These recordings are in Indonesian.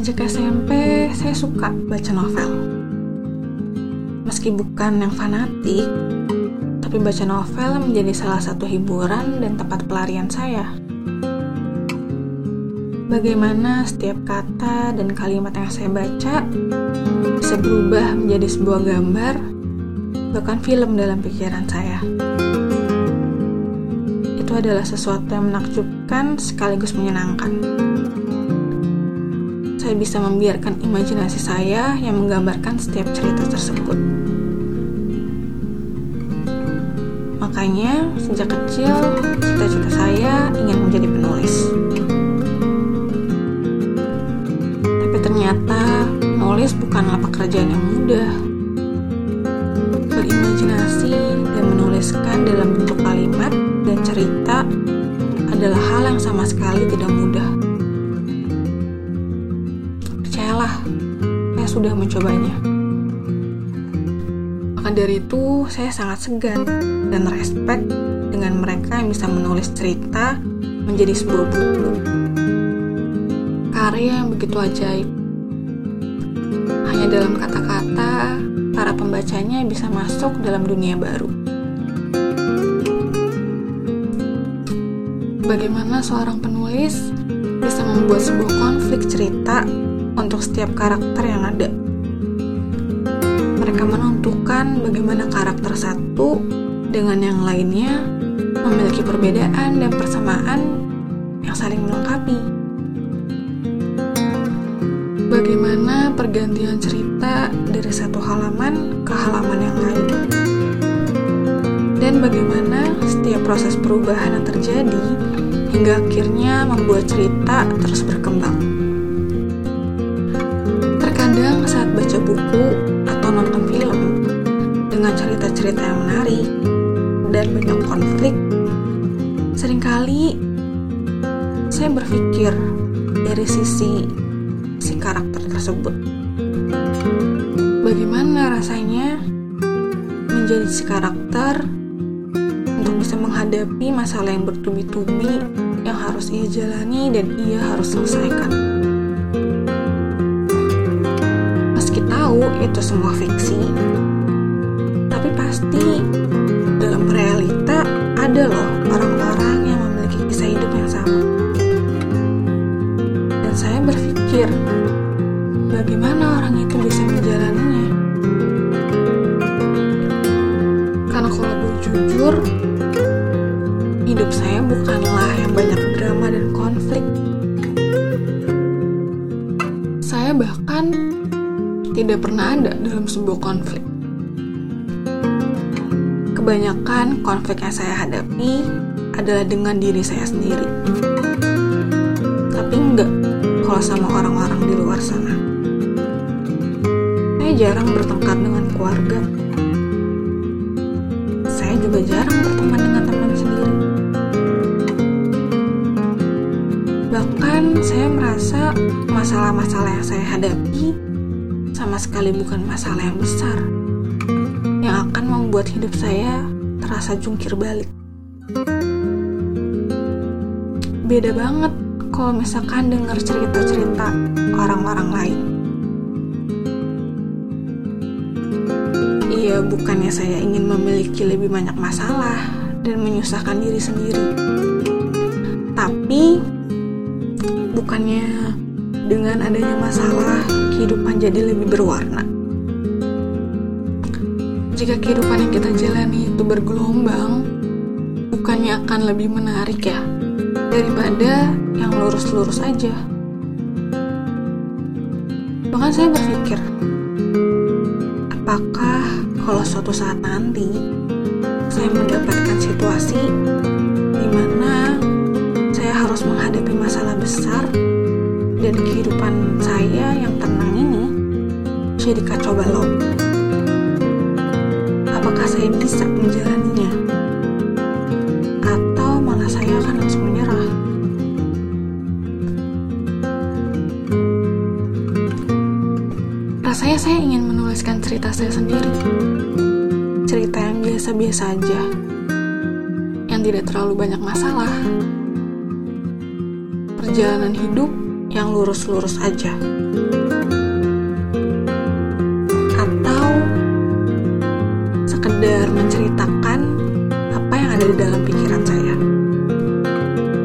Sejak SMP, saya suka baca novel. Meski bukan yang fanatik, tapi baca novel menjadi salah satu hiburan dan tempat pelarian saya. Bagaimana setiap kata dan kalimat yang saya baca bisa berubah menjadi sebuah gambar, bahkan film dalam pikiran saya. Itu adalah sesuatu yang menakjubkan sekaligus menyenangkan. Saya bisa membiarkan imajinasi saya yang menggambarkan setiap cerita tersebut. Makanya, sejak kecil, cita-cita saya ingin menjadi penulis. Tapi ternyata, menulis bukanlah pekerjaan yang mudah. Berimajinasi dan menuliskan dalam bentuk kalimat dan cerita adalah hal yang sama sekali tidak mudah. Sudah mencobanya. Maka dari itu, saya sangat segan dan respect dengan mereka yang bisa menulis cerita menjadi sebuah buku. Karya yang begitu ajaib. Hanya dalam kata-kata, para pembacanya bisa masuk dalam dunia baru. Bagaimana seorang penulis bisa membuat sebuah konflik cerita untuk setiap karakter yang ada. Mereka menentukan bagaimana karakter satu dengan yang lainnya memiliki perbedaan dan persamaan yang saling melengkapi. Bagaimana pergantian cerita dari satu halaman ke halaman yang lain. Dan bagaimana setiap proses perubahan yang terjadi hingga akhirnya membuat cerita terus berkembang. Buku atau nonton film dengan cerita-cerita yang menarik dan banyak konflik, sering kali saya berpikir dari sisi si karakter tersebut. Bagaimana rasanya menjadi si karakter untuk bisa menghadapi masalah yang bertubi-tubi yang harus ia jalani dan ia harus selesaikan. Itu semua fiksi, tapi pasti dalam realita ada loh orang-orang yang memiliki kisah hidup yang sama. Dan saya berpikir, bagaimana orang itu bisa menjalaninya? Karena kalau gue jujur, hidup saya bukanlah yang banyak drama dan konflik. Saya bahkan tidak pernah ada dalam sebuah konflik. Kebanyakan konflik yang saya hadapi adalah dengan diri saya sendiri. Tapi enggak kalau sama orang-orang di luar sana. Saya jarang bertengkar dengan keluarga. Saya juga jarang berteman dengan teman sendiri. Bahkan saya merasa masalah-masalah yang saya hadapi sama sekali bukan masalah yang besar yang akan membuat hidup saya terasa jungkir balik. Beda banget kalau misalkan dengar cerita-cerita orang-orang lain. Iya, bukannya saya ingin memiliki lebih banyak masalah dan menyusahkan diri sendiri. Tapi, bukannya dengan adanya masalah, kehidupan jadi lebih berwarna. Jika kehidupan yang kita jalani itu bergelombang, bukannya akan lebih menarik ya, daripada yang lurus-lurus aja. Bahkan saya berpikir, apakah kalau suatu saat nanti saya mendapatkan situasi di mana saya harus menghadapi masalah besar dan kehidupan saya yang jadi kacau balau. Apakah saya bisa menjalaninya? Atau malah saya akan langsung menyerah? Rasanya saya ingin menuliskan cerita saya sendiri. Cerita yang biasa-biasa aja. Yang tidak terlalu banyak masalah. Perjalanan hidup yang lurus-lurus aja? Sekedar menceritakan apa yang ada di dalam pikiran saya?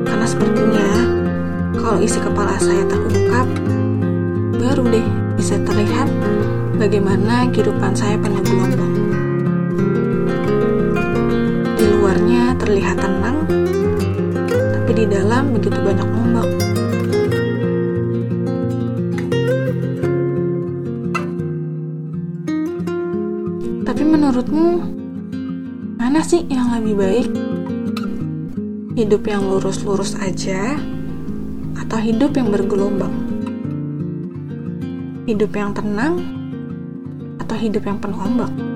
Karena sepertinya kalau isi kepala saya terungkap, baru deh bisa terlihat bagaimana kehidupan saya penuh gelombang. Di luarnya terlihat tenang, tapi di dalam begitu banyak ombak. Menurutmu, mana sih yang lebih baik? Hidup yang lurus-lurus aja, atau hidup yang bergelombang? Hidup yang tenang, atau hidup yang penuh ombak?